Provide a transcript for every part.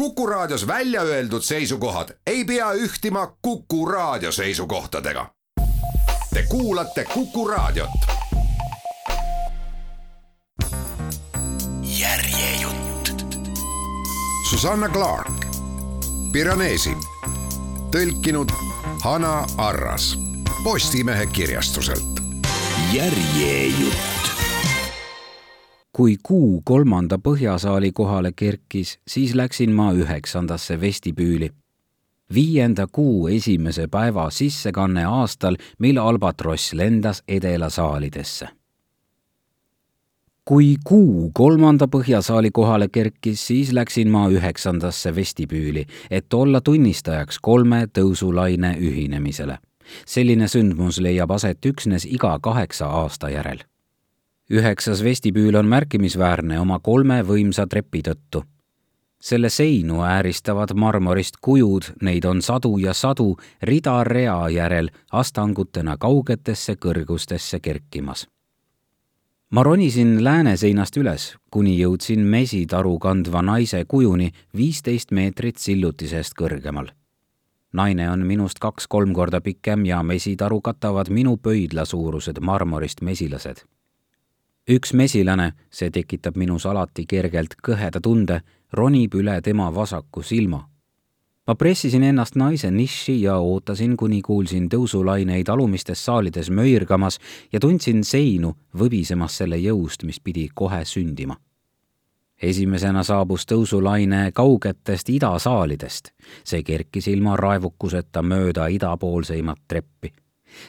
Kuku Raadios välja öeldud seisukohad ei pea ühtima Kuku Raadio seisukohtadega. Te kuulate Kuku Raadiot. järjejutt. Susanna Clark, Piranesi, tõlkinud Hanna Arras Postimehe kirjastuselt. järjejutt kui kuu kolmanda põhjasaali kohale kerkis, siis läksin ma üheksandasse vestibüüli. viienda kuu esimese päeva sissekanne aastal, mil albatross lendas edelasaalidesse. kui kuu kolmanda põhjasaali kohale kerkis, siis läksin ma üheksandasse vestibüüli, et olla tunnistajaks kolme tõusulaine ühinemisele. selline sündmus leiab aset üksnes iga kaheksa aasta järel üheksas vestibüül on märkimisväärne oma kolme võimsa trepi tõttu. selle seinu ääristavad marmorist kujud, neid on sadu ja sadu rida rea järel astangutena kaugetesse kõrgustesse kerkimas. ma ronisin lääneseinast üles, kuni jõudsin mesitaru kandva naise kujuni viisteist meetrit sillutisest kõrgemal naine on minust kaks-kolm korda pikem ja mesitaru katavad minu pöidla suurused marmorist mesilased üks mesilane, see tekitab minus alati kergelt kõheda tunde, ronib üle tema vasaku silma. ma pressisin ennast naise niši ja ootasin, kuni kuulsin tõusulaineid alumistes saalides möirgamas ja tundsin seinu võbisemas selle jõust, mis pidi kohe sündima esimesena saabus tõusulaine kaugetest idasaalidest. see kerkis ilma raevukuseta mööda idapoolseimat treppi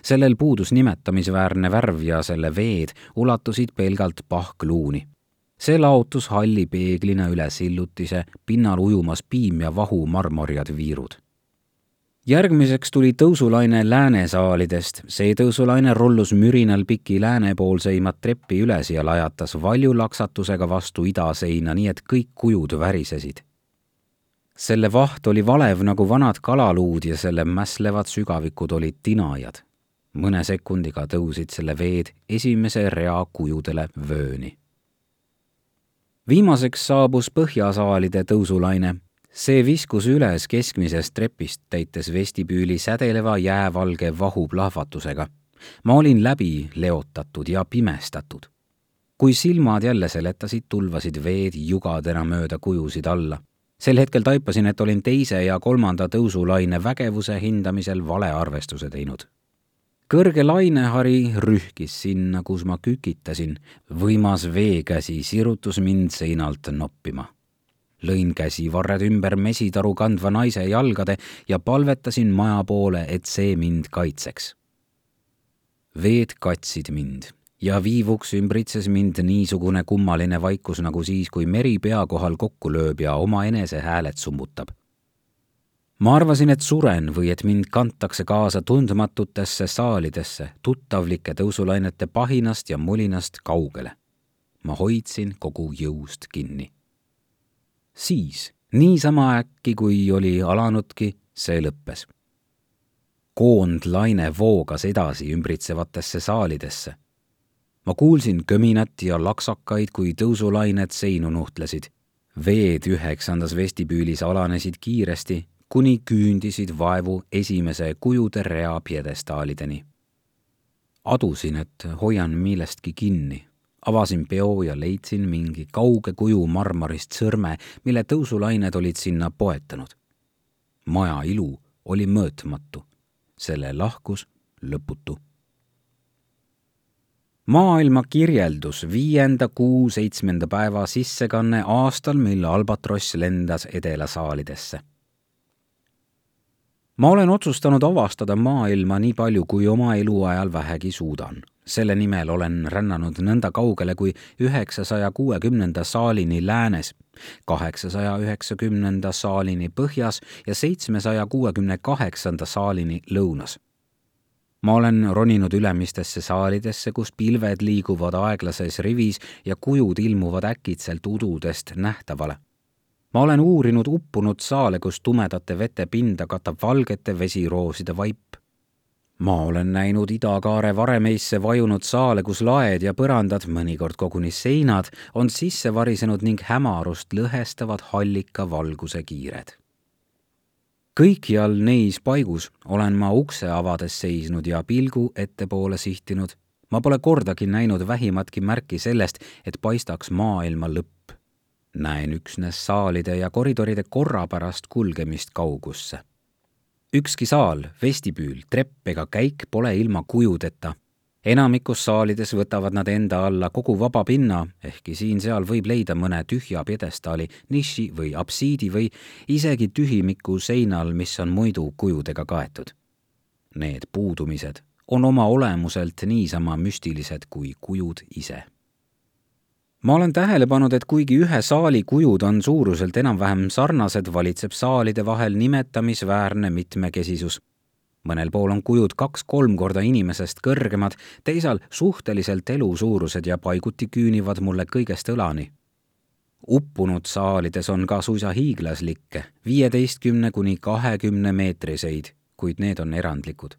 sellel puudus nimetamisväärne värv ja selle veed ulatusid pelgalt pahkluuni. see laotus halli peeglina üle sillutise, pinnal ujumas piim ja vahu marmorjad viirud. järgmiseks tuli tõusulaine läänesaalidest, see tõusulaine rullus mürinal piki läänepoolseimat treppi üles ja lajatas valju laksatusega vastu idaseina, nii et kõik kujud värisesid selle vaht oli valev nagu vanad kalaluud ja selle mässlevad sügavikud olid tinajad mõne sekundiga tõusid selle veed esimese rea kujudele vööni. viimaseks saabus põhjasaalide tõusulaine. see viskus üles keskmisest trepist, täites vestibüüli sädeleva jäävalge vahuplahvatusega. ma olin läbi leotatud ja pimestatud. kui silmad jälle seletasid, tulvasid veed jugadena mööda kujusid alla sel hetkel taipasin, et olin teise ja kolmanda tõusulaine vägevuse hindamisel valearvestuse teinud kõrge lainehari rühkis sinna, kus ma kükitasin. võimas veekäsi sirutus mind seinalt noppima. lõin käsivarred ümber mesitaru kandva naise jalgade ja palvetasin maja poole, et see mind kaitseks. veed katsid mind ja viivuks ümbritses mind niisugune kummaline vaikus nagu siis, kui meri pea kohal kokku lööb ja omaenese hääled summutab ma arvasin, et suren või et mind kantakse kaasa tundmatutesse saalidesse, tuttavlike tõusulainete pahinast ja mulinast kaugele. ma hoidsin kogu jõust kinni. siis, niisama äkki, kui oli alanudki, see lõppes. koondlaine voogas edasi ümbritsevatesse saalidesse. ma kuulsin köminat ja laksakaid, kui tõusulained seinu nuhtlesid veed üheksandas vestibüülis alanesid kiiresti kuni küündisid vaevu esimese kujude rea pjedestaalideni. adusin, et hoian millestki kinni. avasin peo ja leidsin mingi kauge kuju marmorist sõrme, mille tõusulained olid sinna poetanud. maja ilu oli mõõtmatu, selle lahkus lõputu maailma kirjeldus viienda kuu seitsmenda päeva sissekanne aastal, mil albatross lendas edelasaalidesse ma olen otsustanud avastada maailma nii palju, kui oma eluajal vähegi suudan. selle nimel olen rännanud nõnda kaugele kui üheksasaja kuuekümnenda saalini läänes, kaheksasaja üheksakümnenda saalini põhjas ja seitsmesaja kuuekümne kaheksanda saalini lõunas ma olen roninud ülemistesse saalidesse, kus pilved liiguvad aeglases rivis ja kujud ilmuvad äkitselt ududest nähtavale ma olen uurinud uppunud saale, kus tumedate vete pinda katab valgete vesirooside vaip. ma olen näinud idakaare varemeisse vajunud saale, kus laed ja põrandad, mõnikord koguni seinad, on sisse varisenud ning hämarust lõhestavad hallika valguse kiired. kõikjal neis paigus olen ma ukse avades seisnud ja pilgu ettepoole sihtinud. ma pole kordagi näinud vähimatki märki sellest, et paistaks maailma lõpp. Näen üksnes saalide ja koridoride korrapärast kulgemist kaugusse ükski saal, vestibüül, trepp ega käik pole ilma kujudeta. enamikus saalides võtavad nad enda alla kogu vaba pinna, ehkki siin-seal võib leida mõne tühja pjedestaali, niši või apsiidi või isegi tühimiku seinal, mis on muidu kujudega kaetud. Need puudumised on oma olemuselt niisama müstilised kui kujud ise ma olen tähele pannud, et kuigi ühe saali kujud on suuruselt enam-vähem sarnased, valitseb saalide vahel nimetamisväärne mitmekesisus. mõnel pool on kujud kaks-kolm korda inimesest kõrgemad, teisal suhteliselt elusuurused ja paiguti küünivad mulle kõigest õlani. uppunud saalides on ka suisa hiiglaslikke, viieteistkümne kuni kahekümne meetriseid, kuid need on erandlikud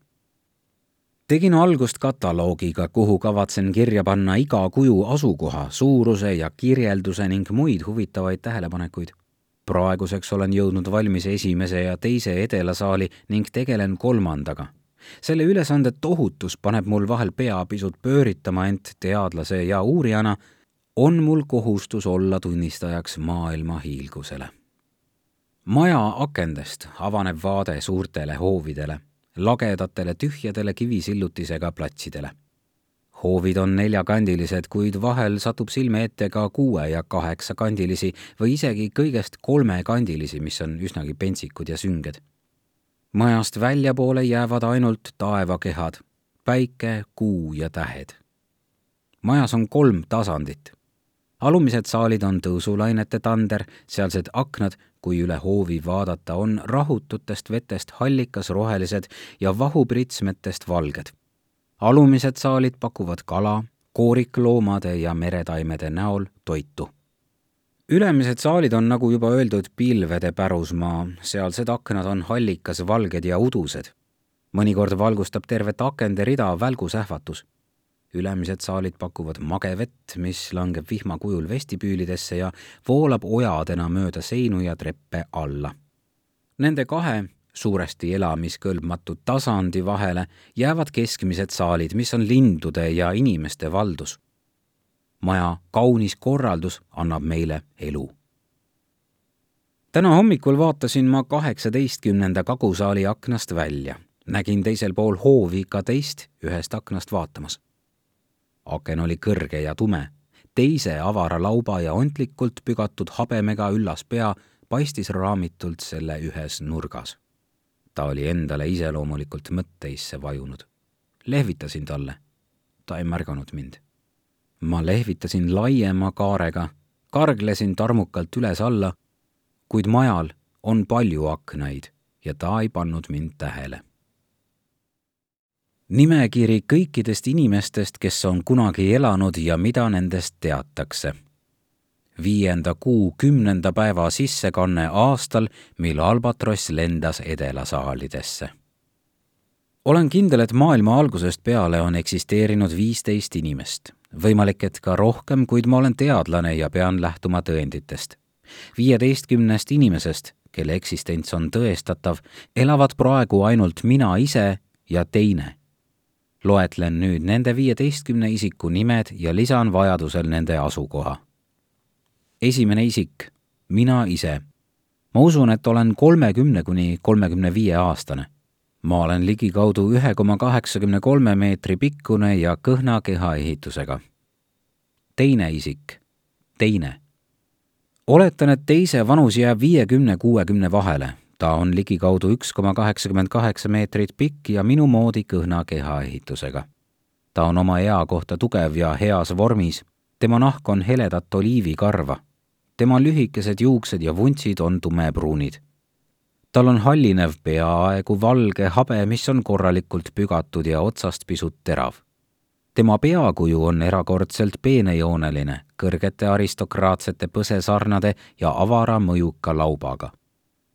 tegin algust kataloogiga, kuhu kavatsen kirja panna iga kuju asukoha, suuruse ja kirjelduse ning muid huvitavaid tähelepanekuid. praeguseks olen jõudnud valmis esimese ja teise edelasaali ning tegelen kolmandaga. selle ülesande tohutus paneb mul vahel pea pisut pööritama, ent teadlase ja uurijana on mul kohustus olla tunnistajaks maailma hiilgusele. maja akendest avaneb vaade suurtele hoovidele lagedatele tühjadele kivisillutisega platsidele. hoovid on neljakandilised, kuid vahel satub silme ette ka kuue- ja kaheksakandilisi või isegi kõigest kolmekandilisi, mis on üsnagi pentsikud ja sünged. majast väljapoole jäävad ainult taevakehad, päike, kuu ja tähed. majas on kolm tasandit alumised saalid on tõusulainete tander, sealsed aknad kui üle hoovi vaadata, on rahututest vetest hallikas rohelised ja vahupritsmetest valged. alumised saalid pakuvad kala, koorikloomade ja meretaimede näol toitu. ülemised saalid on, nagu juba öeldud, pilvede pärusmaa, sealsed aknad on hallikas valged ja udused. mõnikord valgustab tervet akende rida välgusähvatus ülemised saalid pakuvad magevett, mis langeb vihma kujul vestibüülidesse ja voolab ojadena mööda seinu ja treppe alla. Nende kahe suuresti elamiskõlbmatu tasandi vahele jäävad keskmised saalid, mis on lindude ja inimeste valdus. maja kaunis korraldus annab meile elu. täna hommikul vaatasin ma kaheksateistkümnenda kagusaali aknast välja. nägin teisel pool hoovi ka teist ühest aknast vaatamas aken oli kõrge ja tume. teise avara lauba ja ontlikult pügatud habemega üllas pea paistis raamitult selle ühes nurgas. ta oli endale iseloomulikult mõtteisse vajunud. lehvitasin talle. ta ei märganud mind. ma lehvitasin laiema kaarega, karglesin tarmukalt üles-alla, kuid majal on palju aknaid ja ta ei pannud mind tähele nimekiri kõikidest inimestest, kes on kunagi elanud ja mida nendest teatakse. viienda kuu kümnenda päeva sissekanne aastal, mil albatross lendas edelasaalidesse. olen kindel, et maailma algusest peale on eksisteerinud viisteist inimest, võimalik, et ka rohkem, kuid ma olen teadlane ja pean lähtuma tõenditest. viieteistkümnest inimesest, kelle eksistents on tõestatav, elavad praegu ainult mina ise ja teine loetlen nüüd nende viieteistkümne isiku nimed ja lisan vajadusel nende asukoha. esimene isik, mina ise. ma usun, et olen kolmekümne kuni kolmekümne viie aastane. ma olen ligikaudu ühe koma kaheksakümne kolme meetri pikkune ja kõhna kehaehitusega. teine isik, teine. oletan, et teise vanus jääb viiekümne, kuuekümne vahele ta on ligikaudu üks koma kaheksakümmend kaheksa meetrit pikk ja minu moodi kõhna kehaehitusega. ta on oma ea kohta tugev ja heas vormis, tema nahk on heledat oliivikarva. tema lühikesed juuksed ja vuntsid on tumepruunid. tal on hallinev peaaegu valge habe, mis on korralikult pügatud ja otsast pisut terav tema peakuju on erakordselt peenejooneline, kõrgete aristokraatsete põsesarnade ja avara mõjuka laubaga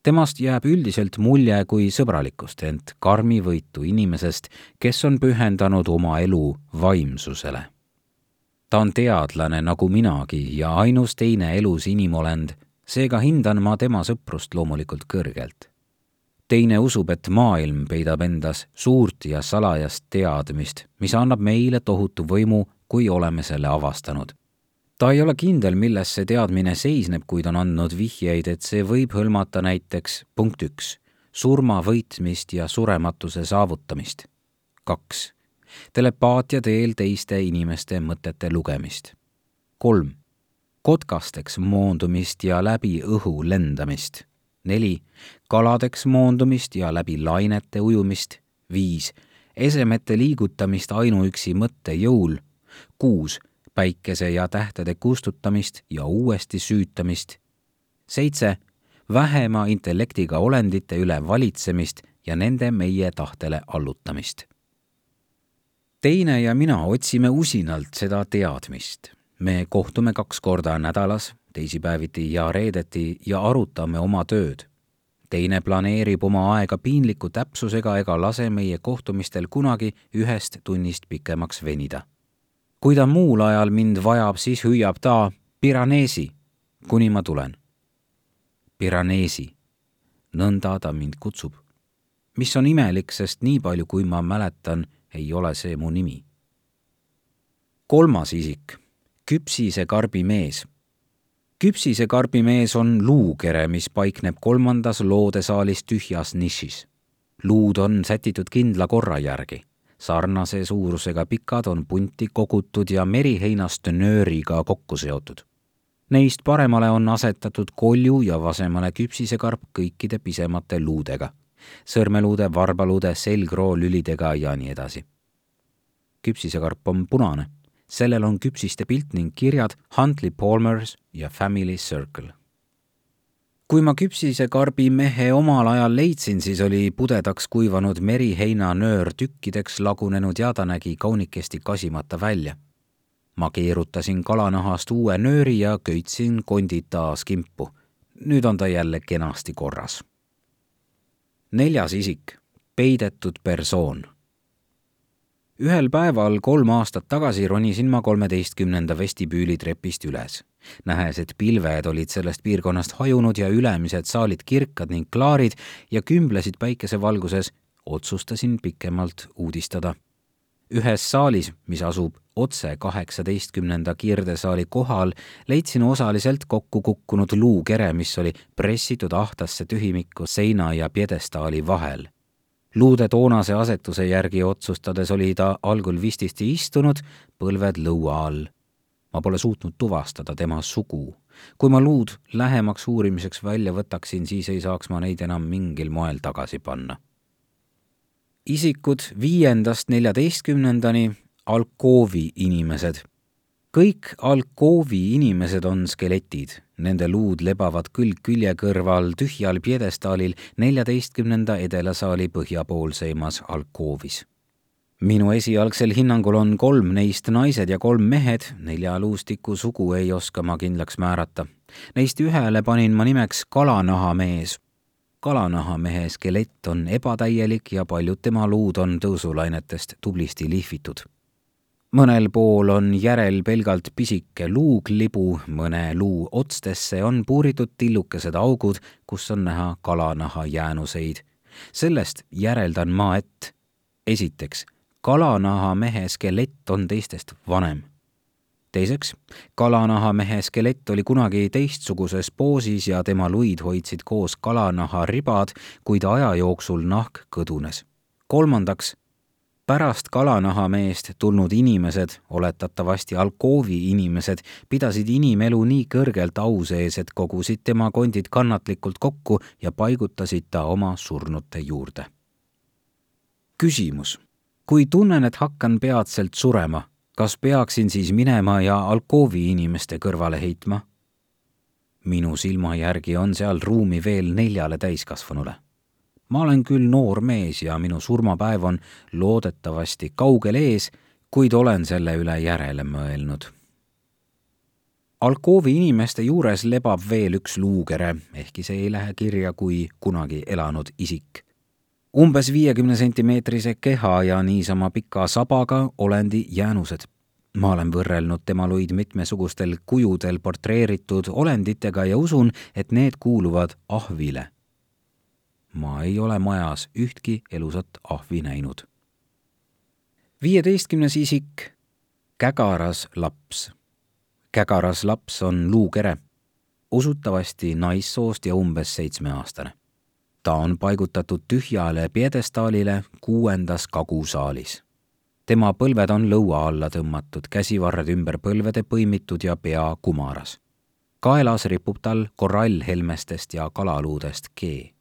temast jääb üldiselt mulje kui sõbralikust, ent karmivõitu inimesest, kes on pühendanud oma elu vaimsusele. ta on teadlane nagu minagi ja ainus teine elus inimolend, seega hindan ma tema sõprust loomulikult kõrgelt teine usub, et maailm peidab endas suurt ja salajast teadmist, mis annab meile tohutu võimu, kui oleme selle avastanud. Ta ei ole kindel, milles see teadmine seisneb, kuid on andnud vihjeid, et see võib hõlmata näiteks punkt üks, surma võitmist ja surematuse saavutamist. kaks, telepaatia teel teiste inimeste mõtete lugemist. kolm, kotkasteks moondumist ja läbi õhu lendamist neli, kaladeks moondumist ja läbi lainete ujumist, viis, esemete liigutamist ainuüksi mõtte jõul, kuus, päikese ja tähtede kustutamist ja uuesti süütamist, seitse, vähema intellektiga olendite üle valitsemist ja nende meie tahtele allutamist. teine ja mina otsime usinalt seda teadmist. me kohtume kaks korda nädalas teisipäeviti ja reedeti ja arutame oma tööd. teine planeerib oma aega piinliku täpsusega ega lase meie kohtumistel kunagi ühest tunnist pikemaks venida. Kui ta muul ajal mind vajab, siis hüüab ta Piranesi, kuni ma tulen. Piranesi, nõnda ta mind kutsub. mis on imelik, sest nii palju, kui ma mäletan, ei ole see mu nimi. kolmas isik, küpsise karbi mees küpsise karbimees on luukere, mis paikneb kolmandas loodesaalis tühjas nišis. luud on sätitud kindla korra järgi. Sarnase suurusega pikad on punti kogutud ja meriheinast nööriga kokku seotud. Neist paremale on asetatud kolju ja vasemale küpsisekarp kõikide pisemate luudega, sõrmeluude, varbaluude, selgroolülidega ja nii edasi. küpsisekarp on punane sellel on küpsiste pilt ning kirjad Huntley Palmers ja Family Circle. Kui ma küpsise karbi mehe omal ajal leidsin, siis oli pudedaks kuivanud meriheinanöör tükkideks lagunenud ja ta nägi kaunikesti kasimata välja. ma keerutasin kalanahast uue nööri ja köitsin kondid taas kimpu. nüüd on ta jälle kenasti korras. neljas isik, peidetud persoon ühel päeval kolm aastat tagasi ronisin ma kolmeteistkümnenda vestibüüli trepist üles. nähes, et pilved olid sellest piirkonnast hajunud ja ülemised saalid kirkad ning klaarid ja kümblesid päikesevalguses, otsustasin pikemalt uudistada. ühes saalis, mis asub otse kaheksateistkümnenda kirdesaali kohal, leidsin osaliselt kokku kukkunud luukere, mis oli pressitud ahtasse tühimikku seina ja pjedestaali vahel luude toonase asetuse järgi otsustades oli ta algul vististi istunud, põlved lõua all. ma pole suutnud tuvastada tema sugu. kui ma luud lähemaks uurimiseks välja võtaksin, siis ei saaks ma neid enam mingil moel tagasi panna. isikud viiendast neljateistkümnendani alkoovi inimesed kõik alkoovi inimesed on skeletid, nende luud lebavad külg külje kõrval tühjal pjedestaalil neljateistkümnenda edelasaali põhjapoolseimas alkoovis. minu esialgsel hinnangul on kolm neist naised ja kolm mehed, nelja luustiku sugu ei oska ma kindlaks määrata. Neist ühele panin ma nimeks kalanahamees kalanahamehe skelett on ebatäielik ja paljud tema luud on tõusulainetest tublisti lihvitud mõnel pool on järel pelgalt pisike luuglibu, mõne luu otstesse on puuritud tillukesed augud, kus on näha kalanaha jäänuseid. sellest järeldan ma, et esiteks, kalanaha mehe skelett on teistest vanem. teiseks, kalanaha mehe skelett oli kunagi teistsuguses poosis ja tema luid hoidsid koos kalanaha ribad, kuid aja jooksul nahk kõdunes. kolmandaks pärast kalanahameest tulnud inimesed, oletatavasti alkoovi inimesed, pidasid inimelu nii kõrgelt au sees, et kogusid tema kondid kannatlikult kokku ja paigutasid ta oma surnute juurde. küsimus. kui tunnen, et hakkan peatselt surema, kas peaksin siis minema ja alkoovi inimeste kõrvale heitma? minu silma järgi on seal ruumi veel neljale täiskasvanule ma olen küll noor mees ja minu surmapäev on loodetavasti kaugel ees, kuid olen selle üle järele mõelnud alkoovi inimeste juures lebab veel üks luukere, ehkki see ei lähe kirja kui kunagi elanud isik. umbes viiekümne sentimeetrise keha ja niisama pika sabaga olendi jäänused. ma olen võrrelnud tema luid mitmesugustel kujudel portreeritud olenditega ja usun, et need kuuluvad ahvile. Ma ei ole majas ühtki elusat ahvi näinud. viieteistkümnes isik, kägaras laps kägaras laps on luukere, usutavasti naissoost ja umbes seitsmeaastane. ta on paigutatud tühjale pjedestaalile kuuendas kagusaalis. tema põlved on lõua alla tõmmatud, käsivarred ümber põlvede põimitud ja pea kumaras. kaelas ripub tal korallhelmestest ja kalaluudest kee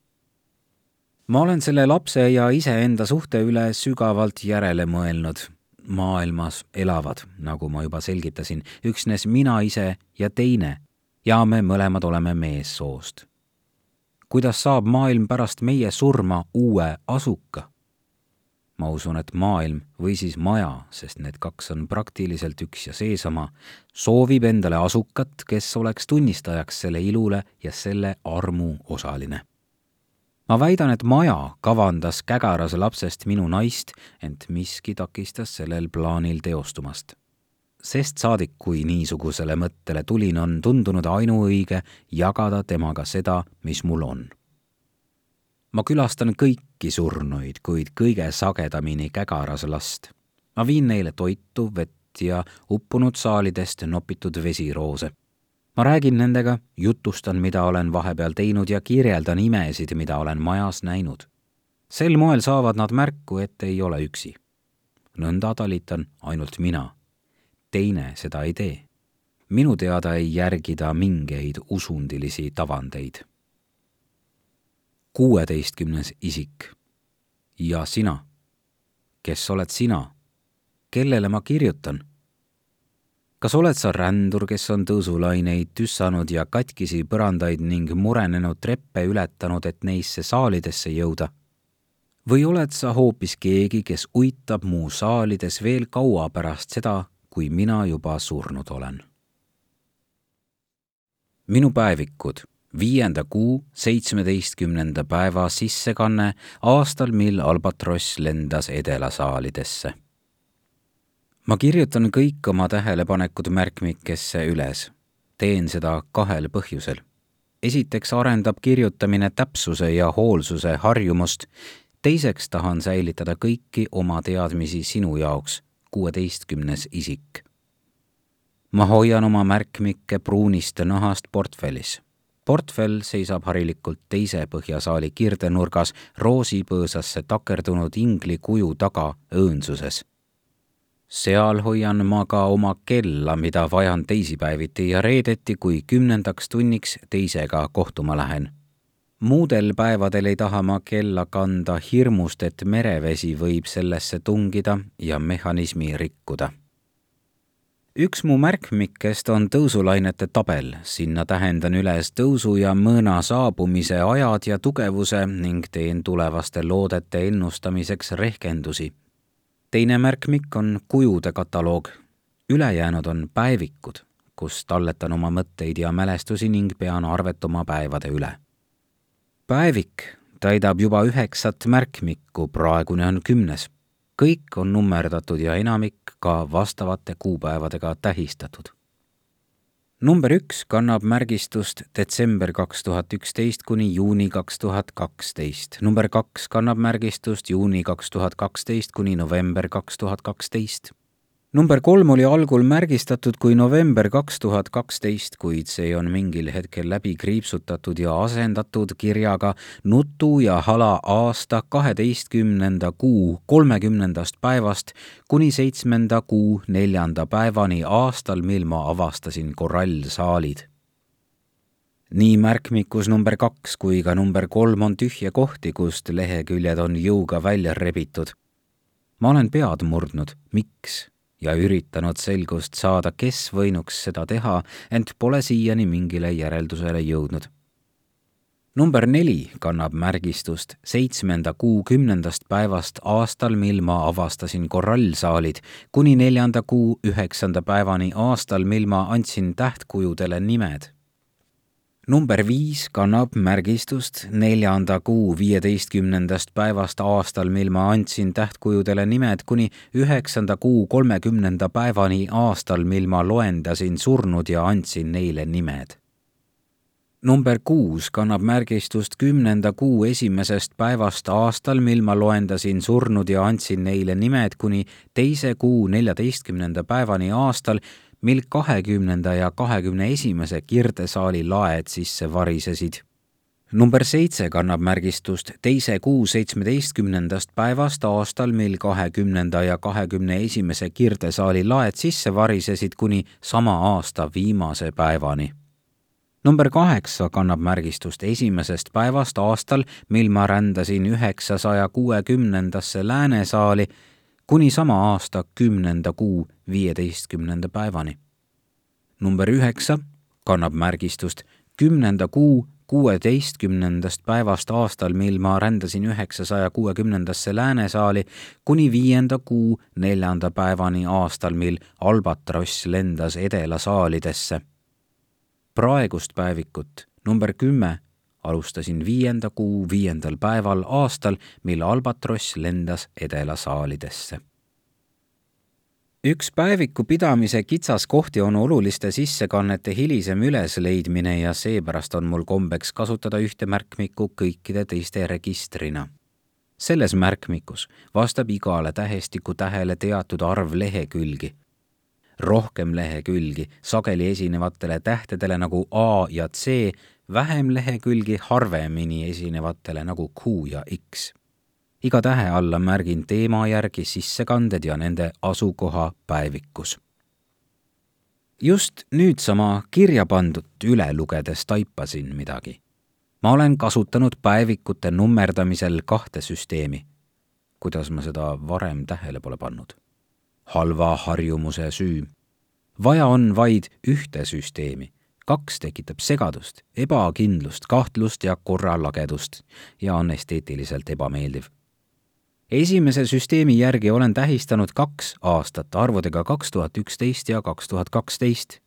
ma olen selle lapse ja iseenda suhte üle sügavalt järele mõelnud maailmas elavad, nagu ma juba selgitasin, üksnes mina ise ja teine ja me mõlemad oleme meessoost. kuidas saab maailm pärast meie surma uue asuka? ma usun, et maailm või siis maja, sest need kaks on praktiliselt üks ja seesama, soovib endale asukat, kes oleks tunnistajaks selle ilule ja selle armu osaline ma väidan, et maja kavandas kägarase lapsest minu naist, ent miski takistas sellel plaanil teostumast. sest saadik, kui niisugusele mõttele tulin, on tundunud ainuõige jagada temaga seda, mis mul on. ma külastan kõiki surnuid, kuid kõige sagedamini kägarase last. ma viin neile toitu, vett ja uppunud saalidest nopitud vesiroose ma räägin nendega, jutustan, mida olen vahepeal teinud ja kirjeldan imesid, mida olen majas näinud. sel moel saavad nad märku, et ei ole üksi. nõnda talitan ainult mina. teine seda ei tee. minu teada ei järgi ta mingeid usundilisi tavandeid. kuueteistkümnes isik. ja sina? kes oled sina? kellele ma kirjutan? Kas oled sa rändur, kes on tõusulaineid tüssanud ja katkisi põrandaid ning murenenud treppe ületanud, et neisse saalidesse jõuda? või oled sa hoopis keegi, kes uitab mu saalides veel kaua pärast seda, kui mina juba surnud olen? minu päevikud, viienda kuu seitsmeteistkümnenda päeva sissekanne aastal, mil albatross lendas edelasaalidesse ma kirjutan kõik oma tähelepanekud märkmikesse üles. teen seda kahel põhjusel. esiteks arendab kirjutamine täpsuse ja hoolsuse harjumust, teiseks tahan säilitada kõiki oma teadmisi sinu jaoks, kuueteistkümnes isik. ma hoian oma märkmikke pruunist nahast portfellis portfell seisab harilikult teise põhjasaali kirdenurgas roosipõõsasse takerdunud ingli kuju taga õõnsuses seal hoian ma ka oma kella, mida vajan teisipäeviti ja reedeti, kui kümnendaks tunniks teisega kohtuma lähen. muudel päevadel ei taha ma kella kanda hirmust, et merevesi võib sellesse tungida ja mehhanismi rikkuda. üks mu märkmikest on tõusulainete tabel, sinna tähendan üles tõusu ja mõõna saabumise ajad ja tugevuse ning teen tulevaste loodete ennustamiseks rehkendusi teine märkmik on kujude kataloog, ülejäänud on päevikud, kus talletan oma mõtteid ja mälestusi ning pean arvet oma päevade üle. päevik täidab juba üheksat märkmikku, praegune on kümnes. kõik on nummerdatud ja enamik ka vastavate kuupäevadega tähistatud number üks kannab märgistust detsember kaks tuhat üksteist kuni juuni kaks tuhat kaksteist. number kaks kannab märgistust juuni kaks tuhat kaksteist kuni november kaks tuhat kaksteist number kolm oli algul märgistatud kui november kaks tuhat kaksteist, kuid see on mingil hetkel läbi kriipsutatud ja asendatud kirjaga Nutu ja hala aasta kaheteistkümnenda kuu kolmekümnendast päevast kuni seitsmenda kuu neljanda päevani aastal, mil ma avastasin korallsaalid nii märkmikus number kaks kui ka number kolm on tühje kohti, kust leheküljed on jõuga välja rebitud. ma olen pead murdnud, miks ja üritanud selgust saada, kes võinuks seda teha, ent pole siiani mingile järeldusele jõudnud. number neli kannab märgistust seitsmenda kuu kümnendast päevast aastal, mil ma avastasin korallsaalid, kuni neljanda kuu üheksanda päevani aastal, mil ma andsin tähtkujudele nimed number viis kannab märgistust neljanda kuu viieteistkümnendast päevast aastal, mil ma andsin tähtkujudele nimed, kuni üheksanda kuu kolmekümnenda päevani aastal, mil ma loendasin surnud ja andsin neile nimed. number kuus kannab märgistust kümnenda kuu esimesest päevast aastal, mil ma loendasin surnud ja andsin neile nimed, kuni teise kuu neljateistkümnenda päevani aastal, mil kahekümnenda ja kahekümne esimese kirdesaali laed sisse varisesid. number seitse kannab märgistust teise kuu seitsmeteistkümnendast päevast aastal, mil kahekümnenda ja kahekümne esimese kirdesaali laed sisse varisesid kuni sama aasta viimase päevani number kaheksa kannab märgistust esimesest päevast aastal, mil ma rändasin üheksasaja kuuekümnendasse läänesaali kuni sama aasta kümnenda kuu viieteistkümnenda päevani. number üheksa kannab märgistust kümnenda kuu kuueteistkümnendast päevast aastal, mil ma rändasin üheksasaja kuuekümnendasse läänesaali kuni viienda kuu neljanda päevani aastal, mil albatross lendas edelasaalidesse. praegust päevikut number kümme alustasin viienda kuu viiendal päeval aastal, mil albatross lendas edelasaalidesse. üks päeviku pidamise kitsaskohti on oluliste sissekannete hilisem ülesleidmine ja seepärast on mul kombeks kasutada ühte märkmikku kõikide teiste registrina selles märkmikus vastab igale tähestiku tähele teatud arv lehekülgi. rohkem lehekülgi sageli esinevatele tähtedele nagu A ja C vähem lehekülgi harvemini esinevatele nagu Q ja X. iga tähe alla märgin teema järgi sissekanded ja nende asukoha päevikus. just nüüdsama kirja pandut üle lugedes taipasin midagi. ma olen kasutanud päevikute nummerdamisel kahte süsteemi. kuidas ma seda varem tähele pole pannud? halva harjumuse süü. vaja on vaid ühte süsteemi kaks tekitab segadust, ebakindlust, kahtlust ja korralagedust ja on esteetiliselt ebameeldiv. esimese süsteemi järgi olen tähistanud kaks aastat arvudega kaks tuhat üksteist ja kaks tuhat kaksteist.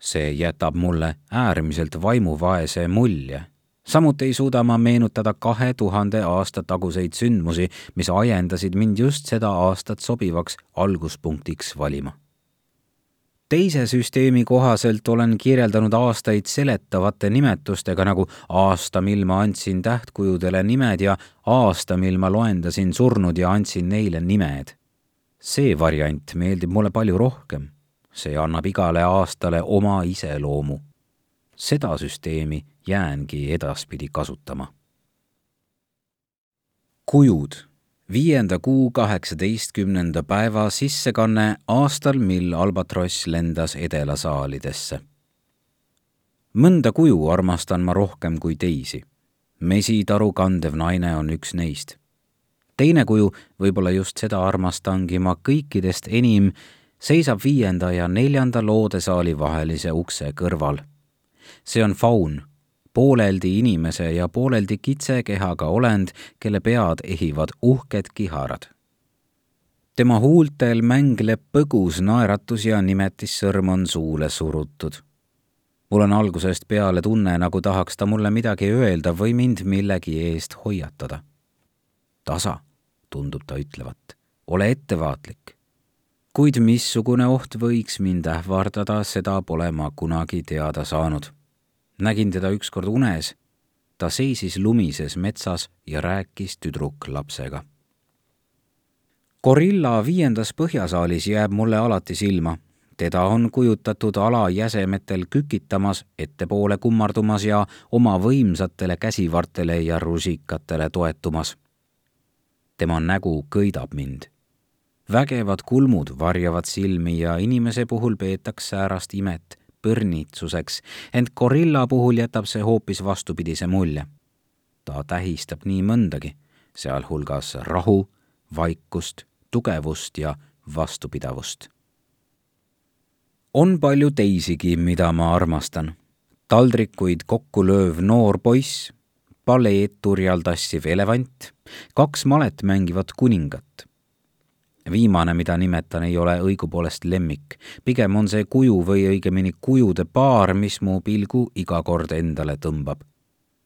see jätab mulle äärmiselt vaimuvaese mulje samuti ei suuda ma meenutada kahe tuhande aasta taguseid sündmusi, mis ajendasid mind just seda aastat sobivaks alguspunktiks valima teise süsteemi kohaselt olen kirjeldanud aastaid seletavate nimetustega nagu aasta, mil ma andsin tähtkujudele nimed ja aasta, mil ma loendasin surnud ja andsin neile nimed. see variant meeldib mulle palju rohkem. see annab igale aastale oma iseloomu. seda süsteemi jäängi edaspidi kasutama. kujud viienda kuu kaheksateistkümnenda päeva sissekanne aastal, mil albatross lendas edelasaalidesse. mõnda kuju armastan ma rohkem kui teisi. mesitaru kandev naine on üks neist. teine kuju, võib-olla just seda armastangi ma kõikidest enim, seisab viienda ja neljanda loodesaali vahelise ukse kõrval. see on faun pooleldi inimese ja pooleldi kitsekehaga olend, kelle pead ehivad uhked kiharad. tema huultel mängleb põgus naeratus ja nimetissõrm on suule surutud. mul on algusest peale tunne, nagu tahaks ta mulle midagi öelda või mind millegi eest hoiatada. tasa, tundub ta ütlevat, ole ettevaatlik kuid missugune oht võiks mind ähvardada, seda pole ma kunagi teada saanud nägin teda ükskord unes. ta seisis lumises metsas ja rääkis tüdruklapsega. gorilla viiendas põhjasaalis jääb mulle alati silma. teda on kujutatud alajäsemetel kükitamas, ettepoole kummardumas ja oma võimsatele käsivartele ja rusikatele toetumas. tema nägu köidab mind vägevad kulmud varjavad silmi ja inimese puhul peetakse säärast imet põrnitsuseks, ent gorilla puhul jätab see hoopis vastupidise mulje. ta tähistab nii mõndagi, sealhulgas rahu, vaikust, tugevust ja vastupidavust. on palju teisigi, mida ma armastan. taldrikuid kokku lööv noor poiss, paleeturjal tassiv elevant, kaks malet mängivat kuningat. Viimane, mida nimetan, ei ole õigupoolest lemmik, pigem on see kuju või õigemini kujude paar, mis mu pilgu iga kord endale tõmbab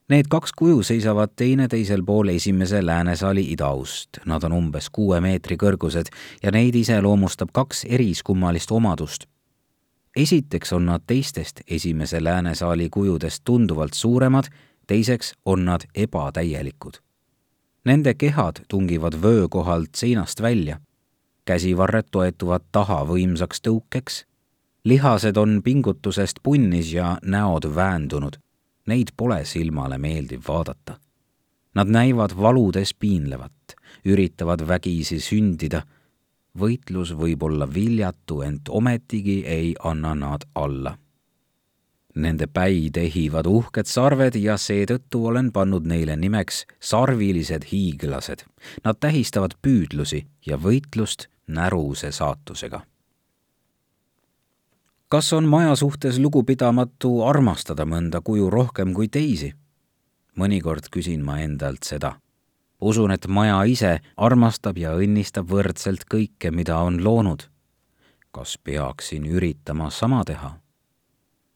Need kaks kuju seisavad teineteisel pool esimese läänesaali idaust. Nad on umbes kuue meetri kõrgused ja neid iseloomustab kaks eriskummalist omadust. esiteks on nad teistest esimese läänesaali kujudest tunduvalt suuremad, teiseks on nad ebatäielikud. Nende kehad tungivad vöö kohalt seinast välja. Käsivarred toetuvad taha võimsaks tõukeks. lihased on pingutusest punnis ja näod väändunud Neid pole silmale meeldiv vaadata. Nad näivad valudes piinlevat, üritavad vägisi sündida. võitlus võib olla viljatu, ent ometigi ei anna nad alla. Nende päid ehivad uhked sarved ja seetõttu olen pannud neile nimeks sarvilised hiiglased. Nad tähistavad püüdlusi ja võitlust näruse saatusega kas on maja suhtes lugupidamatu armastada mõnda kuju rohkem kui teisi? mõnikord küsin ma endalt seda. usun, et maja ise armastab ja õnnistab võrdselt kõike, mida on loonud. kas peaksin üritama sama teha?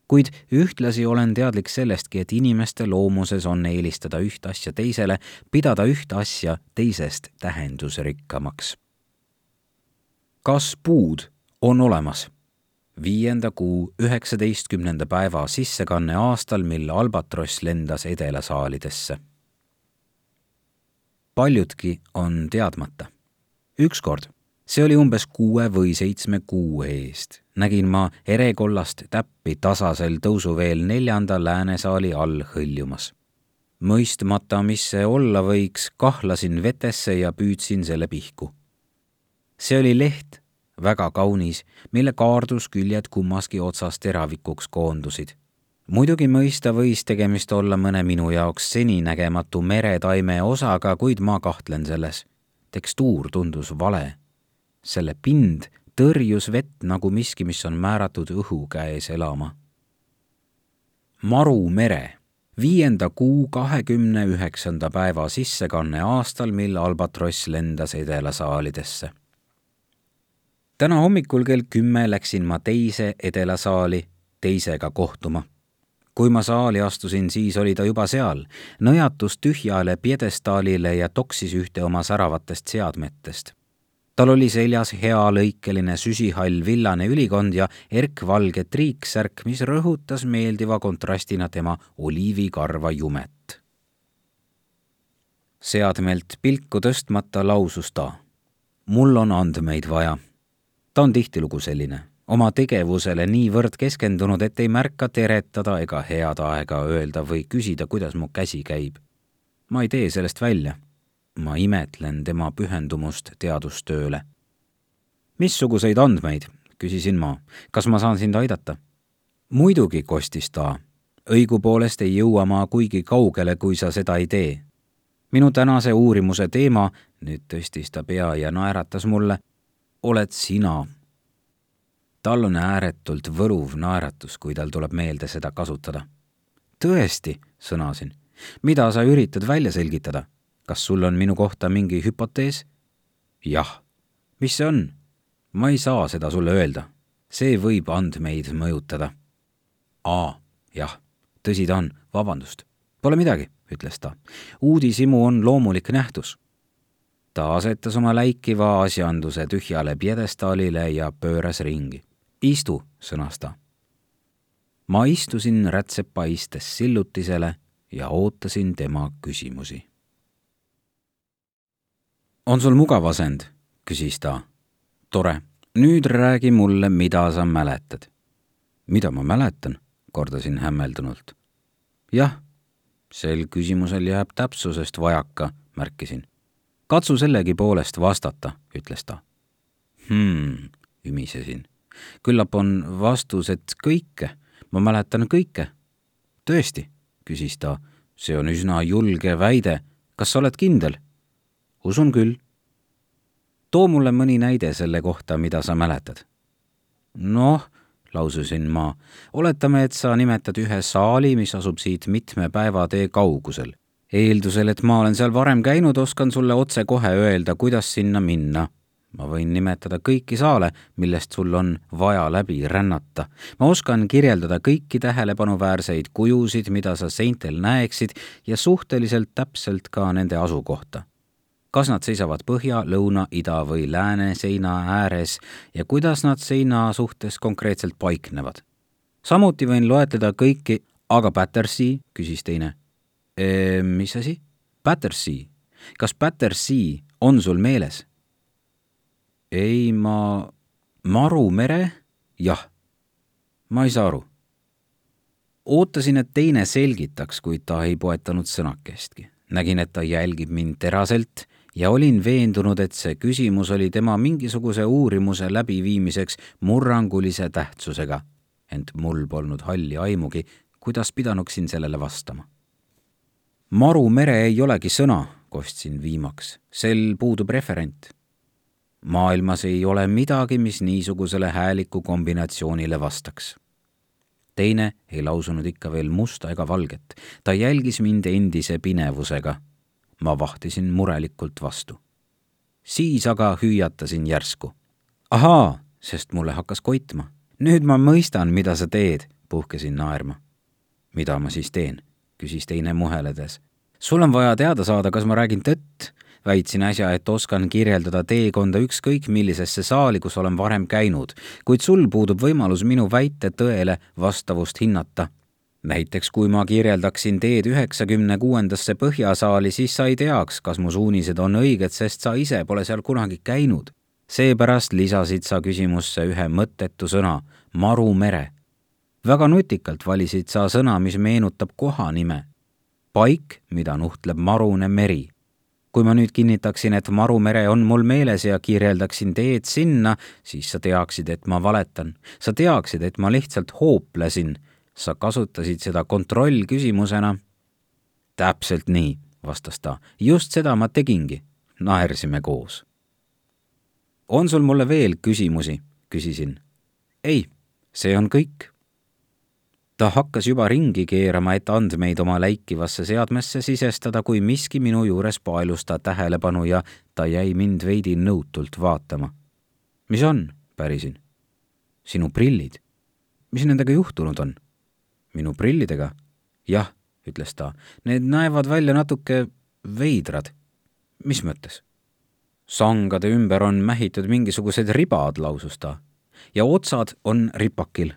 kuid ühtlasi olen teadlik sellestki, et inimeste loomuses on eelistada üht asja teisele, pidada ühte asja teisest tähendusrikkamaks. Kas puud on olemas? viienda kuu üheksateistkümnenda päeva sissekanne aastal, mil albatross lendas edelasaalidesse. paljudki on teadmata. ükskord, see oli umbes kuue või seitsme kuu eest, nägin ma erekollast täppi tasasel tõusuveel neljanda läänesaali all hõljumas. mõistmata, mis see olla võiks, kahlasin vetesse ja püüdsin selle pihku. See oli leht väga kaunis, mille kaardusküljed kummaski otsas teravikuks koondusid. muidugi mõista võis tegemist olla mõne minu jaoks seninägematu meretaime osaga, kuid ma kahtlen selles. tekstuur tundus vale. selle pind tõrjus vett nagu miski, mis on määratud õhu käes elama. Maru mere viienda kuu kahekümne üheksanda päeva sissekanne aastal, mil albatross lendas edelasaalidesse täna hommikul kell kümme läksin ma teise edelasaali teisega kohtuma. kui ma saali astusin, siis oli ta juba seal, nõjatus tühjale pjedestaalile ja toksis ühte oma säravatest seadmetest. tal oli seljas hea lõikeline süsihall villane ülikond ja erkvalge triiksärk, mis rõhutas meeldiva kontrastina tema oliivikarva jumet. seadmelt pilku tõstmata lausus ta. mul on andmeid vaja ta on tihtilugu selline, oma tegevusele niivõrd keskendunud, et ei märka teretada ega head aega öelda või küsida, kuidas mu käsi käib. ma ei tee sellest välja. ma imetlen tema pühendumust teadustööle. missuguseid andmeid, küsisin ma, kas ma saan sind aidata? muidugi, kostis ta. õigupoolest ei jõua ma kuigi kaugele, kui sa seda ei tee. minu tänase uurimuse teema, nüüd tõstis ta pea ja naeratas mulle oled sina. tal on ääretult võluv naeratus, kui tal tuleb meelde seda kasutada. tõesti, sõnasin. mida sa üritad välja selgitada? kas sul on minu kohta mingi hüpotees? jah. mis see on? ma ei saa seda sulle öelda. see võib andmeid mõjutada. aa, jah, tõsi ta on, vabandust. Pole midagi, ütles ta. uudishimu on loomulik nähtus ta asetas oma läikiva asjanduse tühjale pjedestaalile ja pööras ringi. istu, sõnas ta. ma istusin rätsepa istes sillutisele ja ootasin tema küsimusi. on sul mugav asend? küsis ta. tore, nüüd räägi mulle, mida sa mäletad. mida ma mäletan? kordasin hämmeldunult. jah, sel küsimusel jääb täpsusest vajaka, märkisin katsu sellegipoolest vastata, ütles ta. Hmm, ümisesin. küllap on vastus, et kõike, ma mäletan kõike. tõesti, küsis ta, see on üsna julge väide, kas sa oled kindel? usun küll. too mulle mõni näide selle kohta, mida sa mäletad. noh, laususin ma, oletame, et sa nimetad ühe saali, mis asub siit mitme päevatee kaugusel. Eeldusel, et ma olen seal varem käinud, oskan sulle otsekohe öelda, kuidas sinna minna ma võin nimetada kõiki saale, millest sul on vaja läbi rännata. ma oskan kirjeldada kõiki tähelepanuväärseid kujusid, mida sa seintel näeksid ja suhteliselt täpselt ka nende asukohta. kas nad seisavad põhja, lõuna, ida või lääne seina ääres ja kuidas nad seina suhtes konkreetselt paiknevad. samuti võin loetleda kõiki, aga Battersea, küsis teine. Mis asi? Battersea. kas Battersea on sul meeles? ei, ma, Maru mere? jah. ma ei saa aru. ootasin, et teine selgitaks, kuid ta ei poetanud sõnakestki. nägin, et ta jälgib mind teraselt ja olin veendunud, et see küsimus oli tema mingisuguse uurimuse läbiviimiseks murrangulise tähtsusega. ent mul polnud halli aimugi, kuidas pidanuksin sellele vastama. Maru mere ei olegi sõna, kostsin viimaks, sel puudub referent maailmas ei ole midagi, mis niisugusele hääliku kombinatsioonile vastaks. teine ei lausunud ikka veel musta ega valget, ta jälgis mind endise pinevusega. ma vahtisin murelikult vastu. siis aga hüüatasin järsku. ahaa, sest mulle hakkas koitma. nüüd ma mõistan, mida sa teed, puhkesin naerma. mida ma siis teen? Küsis teine muheledes. sul on vaja teada saada, kas ma räägin tõtt väitsin äsja, et oskan kirjeldada teekonda ükskõik millisesse saali, kus olen varem käinud, kuid sul puudub võimalus minu väite tõele vastavust hinnata. näiteks kui ma kirjeldaksin teed üheksakümne kuuendasse Põhjasaali, siis sa ei teaks, kas mu suunised on õiged, sest sa ise pole seal kunagi käinud. seepärast lisasid sa küsimusse ühe mõttetu sõna, Maru mere. Väga nutikalt valisid sa sõna, mis meenutab kohanime paik, mida nuhtleb marune meri kui ma nüüd kinnitaksin, et Marumere on mul meeles ja kirjeldaksin teed sinna, siis sa teaksid, et ma valetan. sa teaksid, et ma lihtsalt hooplesin. sa kasutasid seda kontrollküsimusena. täpselt nii, vastas ta. just seda ma tegingi. naersime koos. on sul mulle veel küsimusi? küsisin. ei, see on kõik ta hakkas juba ringi keerama, et andmeid oma läikivasse seadmesse sisestada, kui miski minu juures paelus ta tähelepanu ja ta jäi mind veidi nõutult vaatama. mis on? pärisin. sinu prillid. mis nendega juhtunud on? minu prillidega? jah, ütles ta, need näevad välja natuke veidrad. mis mõttes? sangade ümber on mähitud mingisugused ribad, lausus ta. ja otsad on ripakil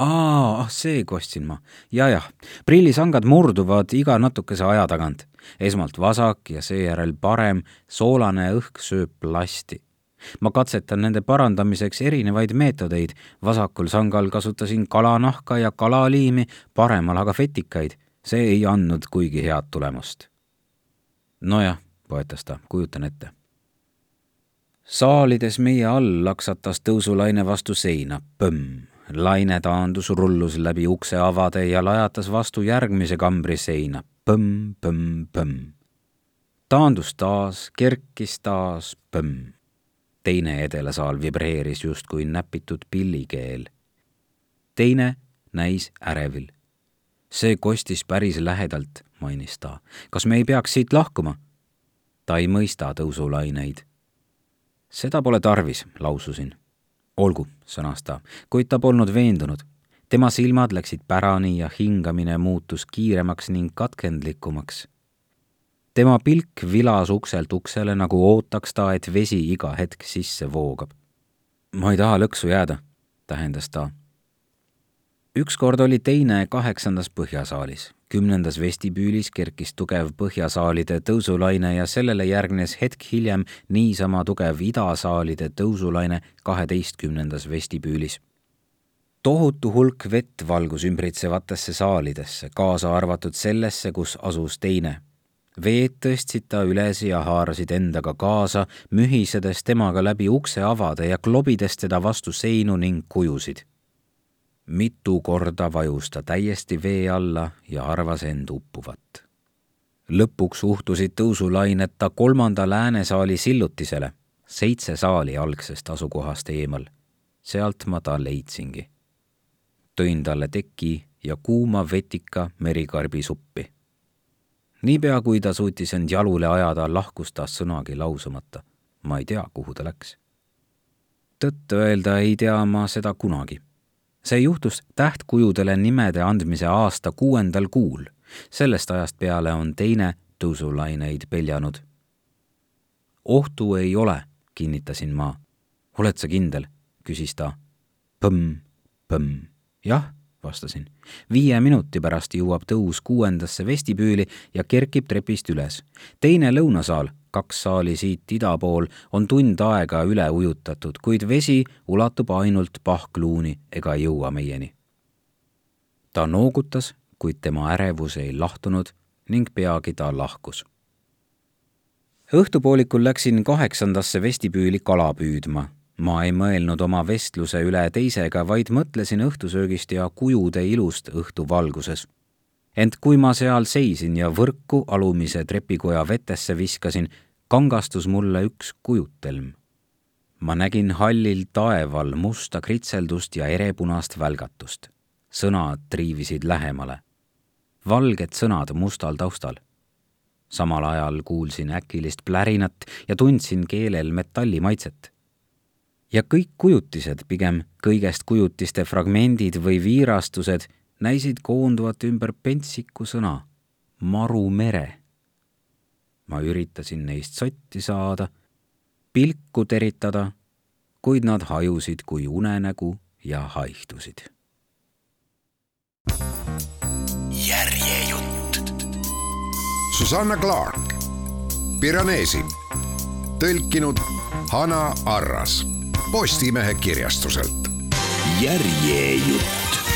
aa, ah see kostsin ma ja,. jajah, prillisangad murduvad iga natukese aja tagant. esmalt vasak ja seejärel parem, soolane õhk sööb plasti. ma katsetan nende parandamiseks erinevaid meetodeid. vasakul sangal kasutasin kalanahka ja kalaliimi, paremal aga vetikaid. see ei andnud kuigi head tulemust. nojah, poetas ta, kujutan ette saalides meie all laksatas tõusulaine vastu seina, põmm laine taandus, rullus läbi ukseavade ja lajatas vastu järgmise kambri seina põmm, põmm, põmm. taandus taas, kerkis taas, põmm. teine edelasaal vibreeris justkui näpitud pillikeel. teine näis ärevil. see kostis päris lähedalt, mainis ta. kas me ei peaks siit lahkuma? ta ei mõista tõusulaineid. seda pole tarvis, laususin olgu, sõnas ta, kuid ta polnud veendunud. tema silmad läksid pärani ja hingamine muutus kiiremaks ning katkendlikumaks. tema pilk vilas ukselt uksele, nagu ootaks ta, et vesi iga hetk sisse voogab. ma ei taha lõksu jääda, tähendas ta. ükskord oli teine kaheksandas põhjasaalis kümnendas vestibüülis kerkis tugev põhjasaalide tõusulaine ja sellele järgnes hetk hiljem niisama tugev idasaalide tõusulaine kaheteistkümnendas vestibüülis. tohutu hulk vett valgus ümbritsevatesse saalidesse, kaasa arvatud sellesse, kus asus teine. veed tõstsid ta üles ja haarasid endaga kaasa, mühisedes temaga läbi ukseavade ja klobides teda vastu seinu ning kujusid mitu korda vajus ta täiesti vee alla ja arvas end uppuvat. lõpuks uhtusid tõusulained ta kolmanda läänesaali sillutisele, seitse saali algsest asukohast eemal. sealt ma ta leidsingi. tõin talle teki ja kuuma vetika merikarbi suppi. niipea kui ta suutis end jalule ajada, lahkus ta sõnagi lausumata. ma ei tea, kuhu ta läks. tõtt-öelda ei tea ma seda kunagi. See juhtus tähtkujudele nimede andmise aasta kuuendal kuul. sellest ajast peale on teine tõusulaineid peljanud. ohtu ei ole, kinnitasin ma. oled sa kindel? küsis ta. põmm, põmm, jah vastasin. viie minuti pärast jõuab tõus kuuendasse vestibüüli ja kerkib trepist üles. teine lõunasaal, kaks saali siit ida pool, on tund aega üle ujutatud, kuid vesi ulatub ainult pahkluuni ega jõua meieni. ta noogutas, kuid tema ärevus ei lahtunud ning peagi ta lahkus. õhtupoolikul läksin kaheksandasse vestibüüli kala püüdma ma ei mõelnud oma vestluse üle teisega, vaid mõtlesin õhtusöögist ja kujude ilust õhtuvalguses. Ent kui ma seal seisin ja võrku alumise trepikoja vetesse viskasin, kangastus mulle üks kujutelm. ma nägin hallil taeval musta kritseldust ja erepunast välgatust. sõnad triivisid lähemale. valged sõnad mustal taustal samal ajal kuulsin äkilist plärinat ja tundsin keelel metallimaitset ja kõik kujutised, pigem kõigest kujutiste fragmendid või viirastused, näisid koonduvat ümber pentsiku sõna maru mere. ma üritasin neist sotti saada, pilku teritada, kuid nad hajusid kui unenägu ja haihtusid. järjejutt. Susanna Clark, Piranesi, tõlkinud Hanna Arras Postimehe kirjastuselt. järjejutt